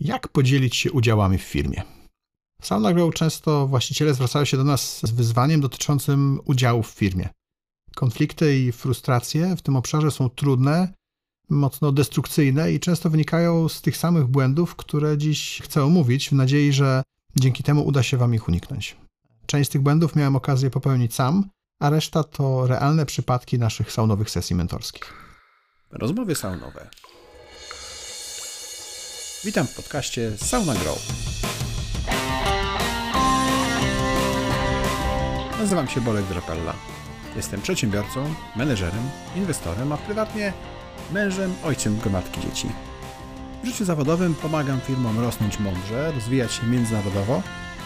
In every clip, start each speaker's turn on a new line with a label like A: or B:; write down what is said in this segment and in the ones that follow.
A: Jak podzielić się udziałami w firmie? W SaunaGrow często właściciele zwracają się do nas z wyzwaniem dotyczącym udziału w firmie. Konflikty i frustracje w tym obszarze są trudne, mocno destrukcyjne i często wynikają z tych samych błędów, które dziś chcę omówić, w nadziei, że dzięki temu uda się Wam ich uniknąć. Część z tych błędów miałem okazję popełnić sam, a reszta to realne przypadki naszych saunowych sesji mentorskich.
B: Rozmowy saunowe. Witam w podcaście Sauna Grow. Nazywam się Bolek Drapella. Jestem przedsiębiorcą, menedżerem, inwestorem, a prywatnie mężem, ojcem gromadki dzieci. W życiu zawodowym pomagam firmom rosnąć mądrze, rozwijać się międzynarodowo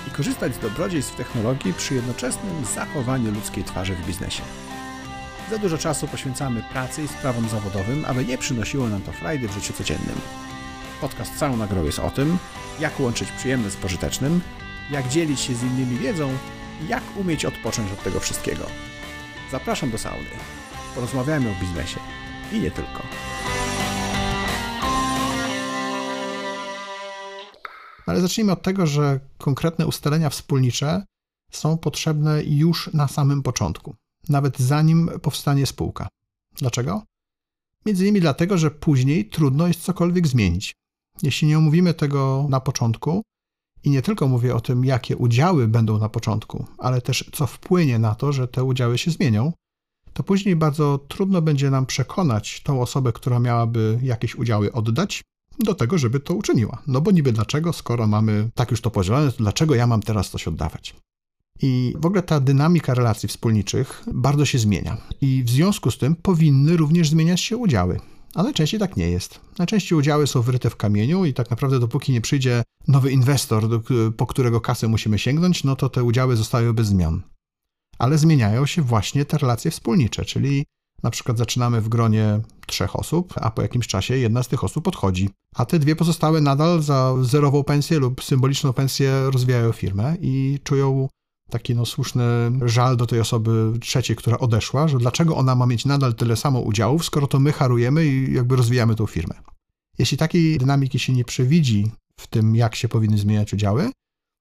B: i korzystać z dobrodziejstw technologii przy jednoczesnym zachowaniu ludzkiej twarzy w biznesie. Za dużo czasu poświęcamy pracy i sprawom zawodowym, aby nie przynosiło nam to frajdy w życiu codziennym. Podcast Sauna Grow jest o tym, jak łączyć przyjemne z pożytecznym, jak dzielić się z innymi wiedzą i jak umieć odpocząć od tego wszystkiego. Zapraszam do sauny. Porozmawiajmy o biznesie i nie tylko.
A: Ale zacznijmy od tego, że konkretne ustalenia wspólnicze są potrzebne już na samym początku, nawet zanim powstanie spółka. Dlaczego? Między innymi dlatego, że później trudno jest cokolwiek zmienić. Jeśli nie omówimy tego na początku, i nie tylko mówię o tym, jakie udziały będą na początku, ale też co wpłynie na to, że te udziały się zmienią, to później bardzo trudno będzie nam przekonać tą osobę, która miałaby jakieś udziały oddać, do tego, żeby to uczyniła. No bo niby dlaczego, skoro mamy tak już to podzielone, to dlaczego ja mam teraz coś oddawać? I w ogóle ta dynamika relacji wspólniczych bardzo się zmienia. I w związku z tym powinny również zmieniać się udziały. A najczęściej tak nie jest. Najczęściej udziały są wryte w kamieniu i tak naprawdę dopóki nie przyjdzie nowy inwestor, po którego kasę musimy sięgnąć, no to te udziały zostają bez zmian. Ale zmieniają się właśnie te relacje wspólnicze, czyli na przykład zaczynamy w gronie trzech osób, a po jakimś czasie jedna z tych osób odchodzi, a te dwie pozostałe nadal za zerową pensję lub symboliczną pensję rozwijają firmę i czują taki no, słuszny żal do tej osoby trzeciej, która odeszła, że dlaczego ona ma mieć nadal tyle samo udziałów, skoro to my harujemy i jakby rozwijamy tą firmę. Jeśli takiej dynamiki się nie przewidzi w tym, jak się powinny zmieniać udziały,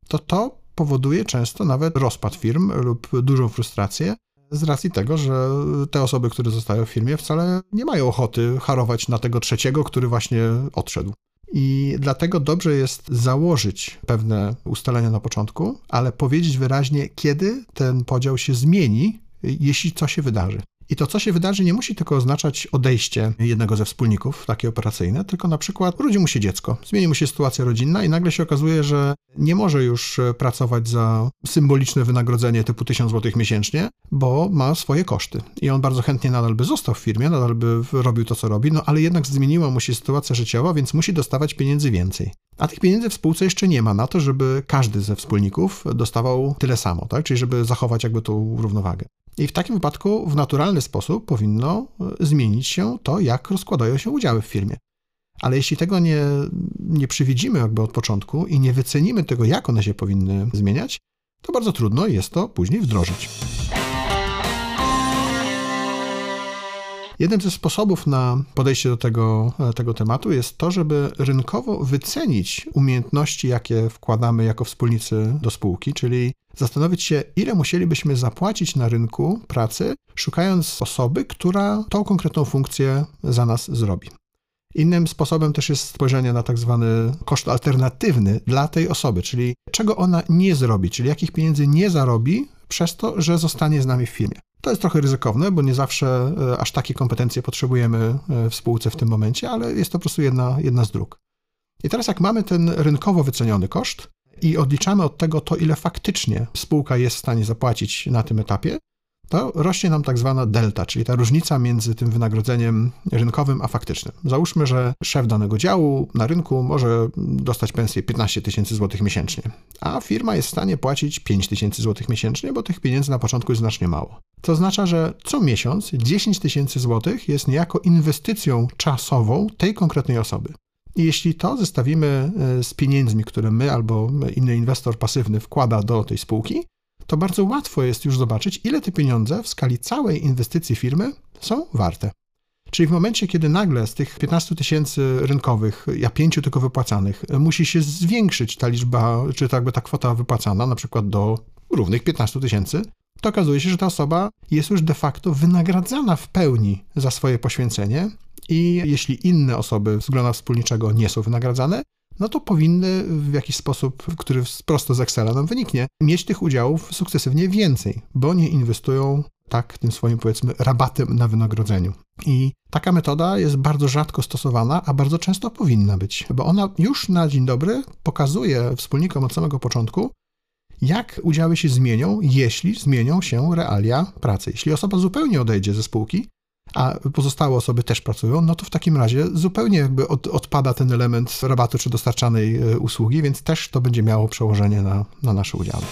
A: to to powoduje często nawet rozpad firm lub dużą frustrację z racji tego, że te osoby, które zostają w firmie, wcale nie mają ochoty harować na tego trzeciego, który właśnie odszedł. I dlatego dobrze jest założyć pewne ustalenia na początku, ale powiedzieć wyraźnie, kiedy ten podział się zmieni, jeśli co się wydarzy. I to, co się wydarzy, nie musi tylko oznaczać odejście jednego ze wspólników, takie operacyjne, tylko na przykład urodzi mu się dziecko, zmieni mu się sytuacja rodzinna i nagle się okazuje, że nie może już pracować za symboliczne wynagrodzenie typu 1000 zł miesięcznie, bo ma swoje koszty. I on bardzo chętnie nadal by został w firmie, nadal by robił to, co robi, no ale jednak zmieniła mu się sytuacja życiowa, więc musi dostawać pieniędzy więcej. A tych pieniędzy w spółce jeszcze nie ma na to, żeby każdy ze wspólników dostawał tyle samo, tak? czyli żeby zachować jakby tą równowagę. I w takim wypadku w naturalny sposób powinno e, zmienić się to, jak rozkładają się udziały w firmie. Ale jeśli tego nie, nie przewidzimy jakby od początku i nie wycenimy tego, jak one się powinny zmieniać, to bardzo trudno jest to później wdrożyć. Jednym ze sposobów na podejście do tego, e, tego tematu jest to, żeby rynkowo wycenić umiejętności, jakie wkładamy jako wspólnicy do spółki, czyli zastanowić się, ile musielibyśmy zapłacić na rynku pracy, szukając osoby, która tą konkretną funkcję za nas zrobi. Innym sposobem też jest spojrzenie na tak zwany koszt alternatywny dla tej osoby, czyli czego ona nie zrobi, czyli jakich pieniędzy nie zarobi przez to, że zostanie z nami w firmie. To jest trochę ryzykowne, bo nie zawsze e, aż takie kompetencje potrzebujemy e, w spółce w tym momencie, ale jest to po prostu jedna, jedna z dróg. I teraz, jak mamy ten rynkowo wyceniony koszt i odliczamy od tego to, ile faktycznie spółka jest w stanie zapłacić na tym etapie, to rośnie nam tak zwana delta, czyli ta różnica między tym wynagrodzeniem rynkowym a faktycznym. Załóżmy, że szef danego działu na rynku może dostać pensję 15 tysięcy złotych miesięcznie, a firma jest w stanie płacić 5 tysięcy złotych miesięcznie, bo tych pieniędzy na początku jest znacznie mało. To oznacza, że co miesiąc 10 tysięcy złotych jest niejako inwestycją czasową tej konkretnej osoby. I jeśli to zestawimy e, z pieniędzmi, które my albo inny inwestor pasywny wkłada do tej spółki, to bardzo łatwo jest już zobaczyć, ile te pieniądze w skali całej inwestycji firmy są warte. Czyli w momencie, kiedy nagle z tych 15 tysięcy rynkowych, a 5 tylko wypłacanych, musi się zwiększyć ta liczba, czy tak jakby ta kwota wypłacana, na przykład do równych 15 tysięcy, to okazuje się, że ta osoba jest już de facto wynagradzana w pełni za swoje poświęcenie i jeśli inne osoby z grona wspólniczego nie są wynagradzane, no to powinny w jakiś sposób, który prosto z Excela nam wyniknie, mieć tych udziałów sukcesywnie więcej, bo nie inwestują tak tym swoim powiedzmy rabatem na wynagrodzeniu. I taka metoda jest bardzo rzadko stosowana, a bardzo często powinna być, bo ona już na dzień dobry pokazuje wspólnikom od samego początku, jak udziały się zmienią, jeśli zmienią się realia pracy. Jeśli osoba zupełnie odejdzie ze spółki, a pozostałe osoby też pracują, no to w takim razie zupełnie jakby od, odpada ten element rabatu czy dostarczanej e, usługi, więc też to będzie miało przełożenie na, na nasze udziały.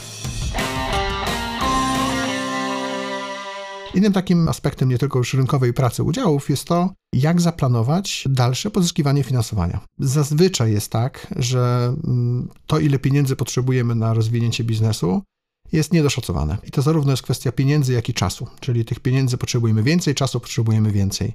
A: Innym takim aspektem nie tylko już rynkowej pracy udziałów jest to, jak zaplanować dalsze pozyskiwanie finansowania. Zazwyczaj jest tak, że mm, to, ile pieniędzy potrzebujemy na rozwinięcie biznesu, jest niedoszacowane. I to zarówno jest kwestia pieniędzy, jak i czasu. Czyli tych pieniędzy potrzebujemy więcej, czasu potrzebujemy więcej.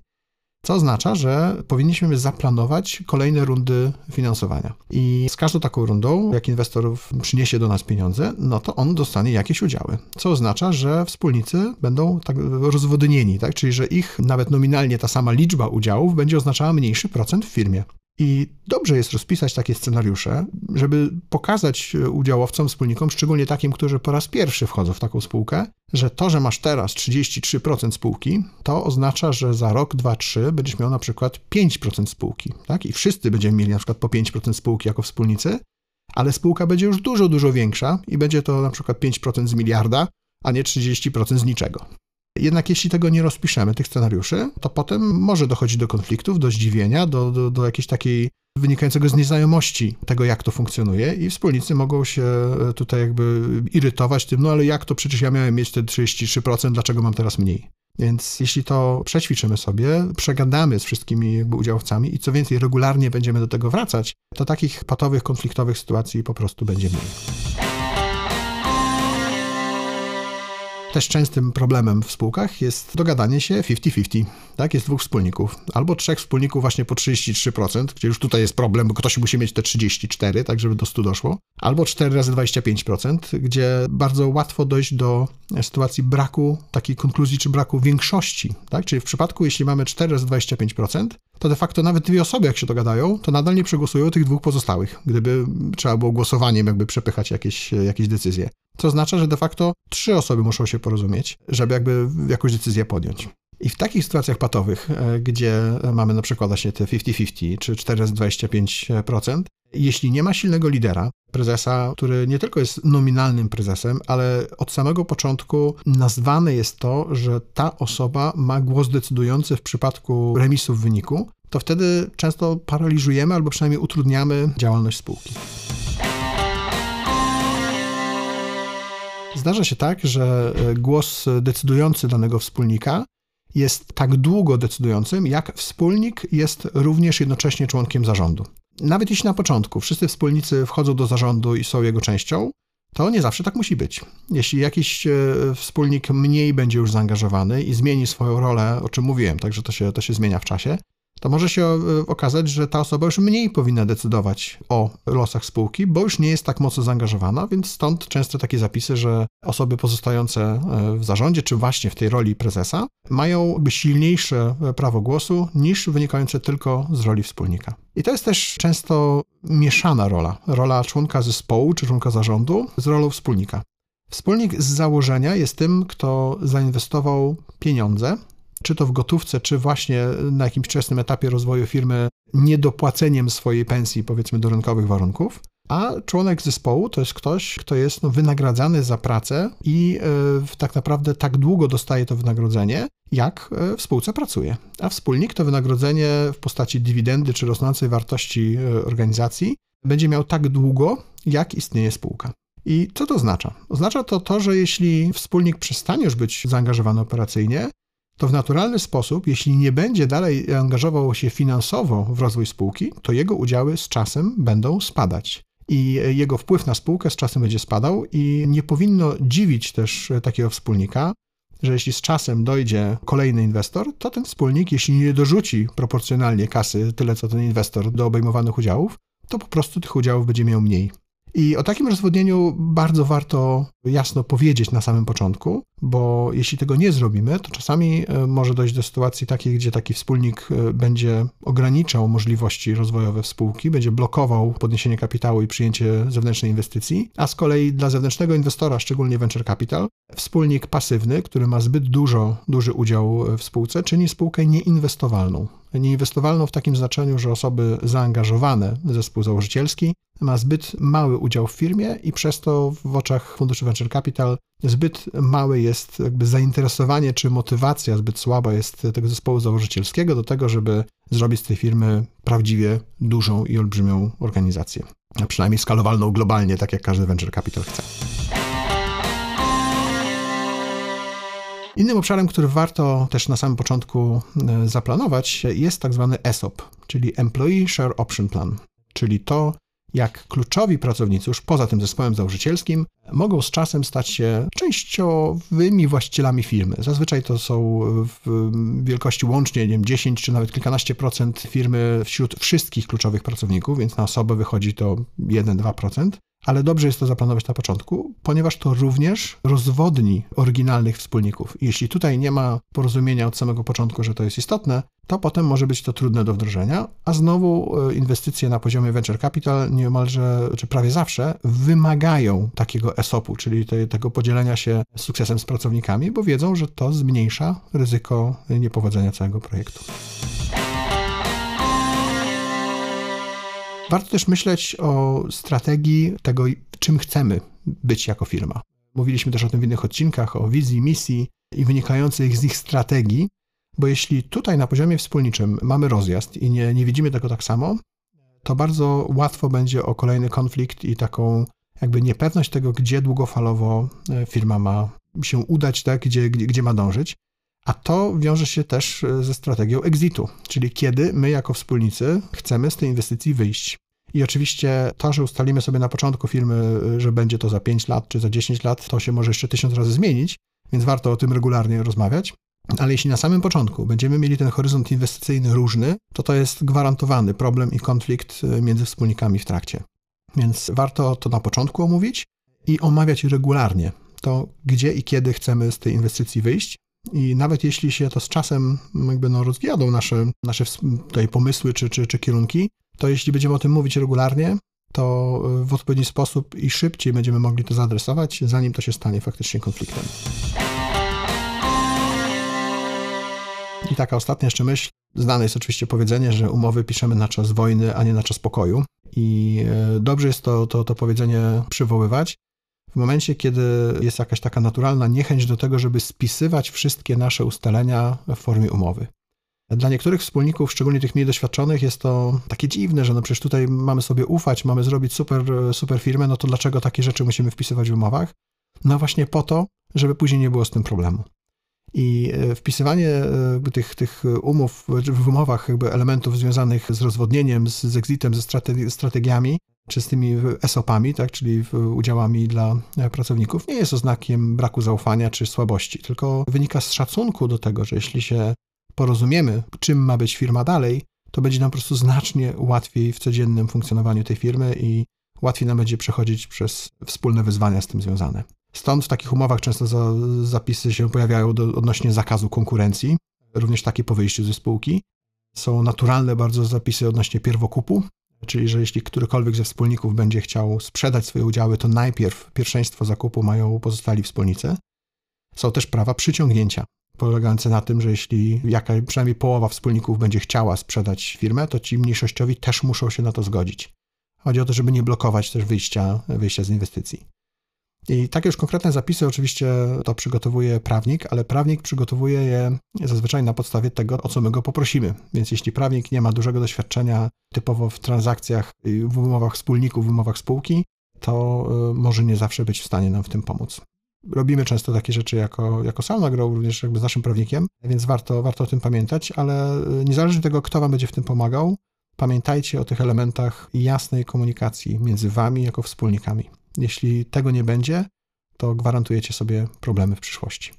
A: Co oznacza, że powinniśmy zaplanować kolejne rundy finansowania. I z każdą taką rundą, jak inwestor przyniesie do nas pieniądze, no to on dostanie jakieś udziały. Co oznacza, że wspólnicy będą tak rozwodnieni, tak? czyli że ich nawet nominalnie ta sama liczba udziałów będzie oznaczała mniejszy procent w firmie. I dobrze jest rozpisać takie scenariusze, żeby pokazać udziałowcom, wspólnikom, szczególnie takim, którzy po raz pierwszy wchodzą w taką spółkę, że to, że masz teraz 33% spółki, to oznacza, że za rok, dwa, trzy będziesz miał na przykład 5% spółki. Tak? I wszyscy będziemy mieli na przykład po 5% spółki jako wspólnicy, ale spółka będzie już dużo, dużo większa i będzie to na przykład 5% z miliarda, a nie 30% z niczego. Jednak jeśli tego nie rozpiszemy, tych scenariuszy, to potem może dochodzić do konfliktów, do zdziwienia, do, do, do jakiejś takiej wynikającego z nieznajomości tego, jak to funkcjonuje i wspólnicy mogą się tutaj jakby irytować tym, no ale jak to przecież ja miałem mieć te 33%, dlaczego mam teraz mniej? Więc jeśli to przećwiczymy sobie, przegadamy z wszystkimi jakby udziałowcami i co więcej, regularnie będziemy do tego wracać, to takich patowych, konfliktowych sytuacji po prostu będzie mniej. Też częstym problemem w spółkach jest dogadanie się 50-50. Tak, jest dwóch wspólników, albo trzech wspólników właśnie po 33%, gdzie już tutaj jest problem, bo ktoś musi mieć te 34, tak żeby do 100 doszło, albo 4 razy 25%, gdzie bardzo łatwo dojść do sytuacji braku takiej konkluzji, czy braku większości, tak, czyli w przypadku, jeśli mamy 4 razy 25%, to de facto nawet dwie osoby, jak się dogadają, to nadal nie przegłosują tych dwóch pozostałych, gdyby trzeba było głosowaniem jakby przepychać jakieś, jakieś decyzje. Co oznacza, że de facto trzy osoby muszą się porozumieć, żeby jakby jakąś decyzję podjąć. I w takich sytuacjach patowych, e, gdzie mamy na przykład właśnie te 50-50 czy 4 razy 25%, jeśli nie ma silnego lidera, prezesa, który nie tylko jest nominalnym prezesem, ale od samego początku nazwane jest to, że ta osoba ma głos decydujący w przypadku remisu w wyniku, to wtedy często paraliżujemy albo przynajmniej utrudniamy działalność spółki. Zdarza się tak, że e, głos decydujący danego wspólnika jest tak długo decydującym, jak wspólnik jest również jednocześnie członkiem zarządu. Nawet jeśli na początku wszyscy wspólnicy wchodzą do zarządu i są jego częścią, to nie zawsze tak musi być. Jeśli jakiś e, wspólnik mniej będzie już zaangażowany i zmieni swoją rolę, o czym mówiłem, także to się, to się zmienia w czasie, to może się e, okazać, że ta osoba już mniej powinna decydować o losach spółki, bo już nie jest tak mocno zaangażowana, więc stąd często takie zapisy, że osoby pozostające e, w zarządzie, czy właśnie w tej roli prezesa, mają silniejsze e, prawo głosu niż wynikające tylko z roli wspólnika. I to jest też często mieszana rola. Rola członka zespołu czy członka zarządu z rolą wspólnika. Wspólnik z założenia jest tym, kto zainwestował pieniądze czy to w gotówce, czy właśnie na jakimś wczesnym etapie rozwoju firmy niedopłaceniem swojej pensji, powiedzmy, do rynkowych warunków. A członek zespołu to jest ktoś, kto jest no, wynagradzany za pracę i yy, tak naprawdę tak długo dostaje to wynagrodzenie, jak yy, w spółce pracuje. A wspólnik to wynagrodzenie w postaci dywidendy czy rosnącej wartości yy, organizacji będzie miał tak długo, jak istnieje spółka. I co to oznacza? Oznacza to to, że jeśli wspólnik przestanie już być zaangażowany operacyjnie, to w naturalny sposób, jeśli nie będzie dalej angażował się finansowo w rozwój spółki, to jego udziały z czasem będą spadać. I jego wpływ na spółkę z czasem będzie spadał, i nie powinno dziwić też takiego wspólnika, że jeśli z czasem dojdzie kolejny inwestor, to ten wspólnik, jeśli nie dorzuci proporcjonalnie kasy tyle, co ten inwestor do obejmowanych udziałów, to po prostu tych udziałów będzie miał mniej. I o takim rozwodnieniu bardzo warto jasno powiedzieć na samym początku, bo jeśli tego nie zrobimy, to czasami e, może dojść do sytuacji takiej, gdzie taki wspólnik e, będzie ograniczał możliwości rozwojowe spółki, będzie blokował podniesienie kapitału i przyjęcie zewnętrznej inwestycji, a z kolei dla zewnętrznego inwestora, szczególnie venture capital, wspólnik pasywny, który ma zbyt dużo, duży udział w spółce, czyni spółkę nieinwestowalną. Nieinwestowalną w takim znaczeniu, że osoby zaangażowane zespół założycielski ma zbyt mały udział w firmie i przez to w oczach funduszy venture capital zbyt małe jest jakby zainteresowanie czy motywacja, zbyt słaba jest tego zespołu założycielskiego do tego, żeby zrobić z tej firmy prawdziwie dużą i olbrzymią organizację. A przynajmniej skalowalną globalnie, tak jak każdy venture capital chce. Innym obszarem, który warto też na samym początku e, zaplanować, jest tak zwany ESOP, czyli Employee Share Option Plan, czyli to, jak kluczowi pracownicy, już poza tym zespołem założycielskim, mogą z czasem stać się częściowymi właścicielami firmy. Zazwyczaj to są w wielkości łącznie nie wiem, 10 czy nawet kilkanaście procent firmy wśród wszystkich kluczowych pracowników, więc na osobę wychodzi to 1-2% ale dobrze jest to zaplanować na początku, ponieważ to również rozwodni oryginalnych wspólników. Jeśli tutaj nie ma porozumienia od samego początku, że to jest istotne, to potem może być to trudne do wdrożenia, a znowu e, inwestycje na poziomie venture capital niemalże, czy prawie zawsze wymagają takiego ESOP-u, czyli te, tego podzielenia się sukcesem z pracownikami, bo wiedzą, że to zmniejsza ryzyko niepowodzenia całego projektu. Warto też myśleć o strategii tego, czym chcemy być jako firma. Mówiliśmy też o tym w innych odcinkach, o wizji, misji i wynikających z nich strategii, bo jeśli tutaj na poziomie wspólniczym mamy rozjazd i nie, nie widzimy tego tak samo, to bardzo łatwo będzie o kolejny konflikt i taką jakby niepewność tego, gdzie długofalowo e, firma ma się udać, tak, gdzie, gdzie, gdzie ma dążyć. A to wiąże się też e, ze strategią exitu, czyli kiedy my jako wspólnicy chcemy z tej inwestycji wyjść. I oczywiście to, że ustalimy sobie na początku firmy, e, że będzie to za 5 lat czy za 10 lat, to się może jeszcze tysiąc razy zmienić, więc warto o tym regularnie rozmawiać. Ale jeśli na samym początku będziemy mieli ten horyzont inwestycyjny różny, to to jest gwarantowany problem i konflikt e, między wspólnikami w trakcie. Więc warto to na początku omówić i omawiać regularnie to, gdzie i kiedy chcemy z tej inwestycji wyjść, i nawet jeśli się to z czasem jakby no rozwijadą nasze, nasze tutaj pomysły czy, czy, czy kierunki, to jeśli będziemy o tym mówić regularnie, to w odpowiedni sposób i szybciej będziemy mogli to zaadresować, zanim to się stanie faktycznie konfliktem. I taka ostatnia jeszcze myśl. Znane jest oczywiście powiedzenie, że umowy piszemy na czas wojny, a nie na czas pokoju. I e, dobrze jest to, to, to powiedzenie przywoływać, w momencie, kiedy jest jakaś taka naturalna niechęć do tego, żeby spisywać wszystkie nasze ustalenia w formie umowy. Dla niektórych wspólników, szczególnie tych mniej doświadczonych, jest to takie dziwne, że no przecież tutaj mamy sobie ufać, mamy zrobić super, super firmę, no to dlaczego takie rzeczy musimy wpisywać w umowach? No właśnie po to, żeby później nie było z tym problemu. I e, wpisywanie e, tych, tych umów w umowach jakby elementów związanych z rozwodnieniem, z, z exitem, ze strategiami czy z tymi ESOP-ami, tak, czyli udziałami dla e, pracowników, nie jest oznakiem braku zaufania czy słabości, tylko wynika z szacunku do tego, że jeśli się porozumiemy, czym ma być firma dalej, to będzie nam po prostu znacznie łatwiej w codziennym funkcjonowaniu tej firmy i łatwiej nam będzie przechodzić przez wspólne wyzwania z tym związane. Stąd w takich umowach często za, zapisy się pojawiają do, odnośnie zakazu konkurencji, również takie po wyjściu ze spółki. Są naturalne bardzo zapisy odnośnie pierwokupu, czyli że jeśli którykolwiek ze wspólników będzie chciał sprzedać swoje udziały, to najpierw pierwszeństwo zakupu mają pozostali wspólnicy. Są też prawa przyciągnięcia, polegające na tym, że jeśli jaka, przynajmniej połowa wspólników będzie chciała sprzedać firmę, to ci mniejszościowi też muszą się na to zgodzić. Chodzi o to, żeby nie blokować też wyjścia, wyjścia z inwestycji. I takie już konkretne zapisy oczywiście to przygotowuje prawnik, ale prawnik przygotowuje je zazwyczaj na podstawie tego, o co my go poprosimy. Więc jeśli prawnik nie ma dużego doświadczenia typowo w transakcjach, w umowach wspólników, w umowach spółki, to y, może nie zawsze być w stanie nam w tym pomóc. Robimy często takie rzeczy jako, jako Sauna Grow, również jakby z naszym prawnikiem, więc warto, warto o tym pamiętać, ale y, niezależnie od tego, kto Wam będzie w tym pomagał, pamiętajcie o tych elementach jasnej komunikacji między Wami jako wspólnikami. Jeśli tego nie będzie, to gwarantujecie sobie problemy w przyszłości.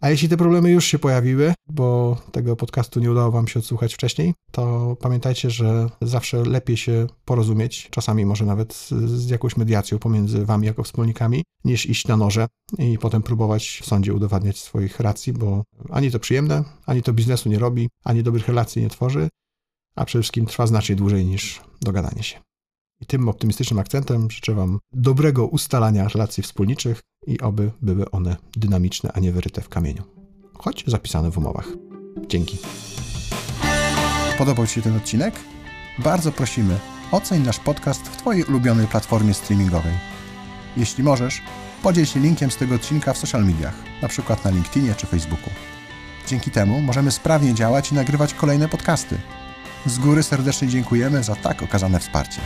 A: A jeśli te problemy już się pojawiły, bo tego podcastu nie udało Wam się odsłuchać wcześniej, to pamiętajcie, że zawsze lepiej się porozumieć, czasami może nawet z, jakąś mediacją pomiędzy Wami jako wspólnikami, niż iść na noże i potem próbować w sądzie udowadniać swoich racji, bo ani to przyjemne, ani to biznesu nie robi, ani dobrych relacji nie tworzy, a przede wszystkim trwa znacznie dłużej niż dogadanie się. I tym optymistycznym akcentem życzę Wam dobrego ustalania relacji wspólniczych i oby były one dynamiczne, a nie wyryte w kamieniu. Choć zapisane w umowach. Dzięki.
B: Podobał Ci się ten odcinek? Bardzo prosimy, oceń nasz podcast w Twojej ulubionej platformie streamingowej. Jeśli możesz, podziel się linkiem z tego odcinka w social mediach, na przykład na LinkedInie czy Facebooku. Dzięki temu możemy sprawnie działać i nagrywać kolejne podcasty. Z góry serdecznie dziękujemy za tak okazane wsparcie.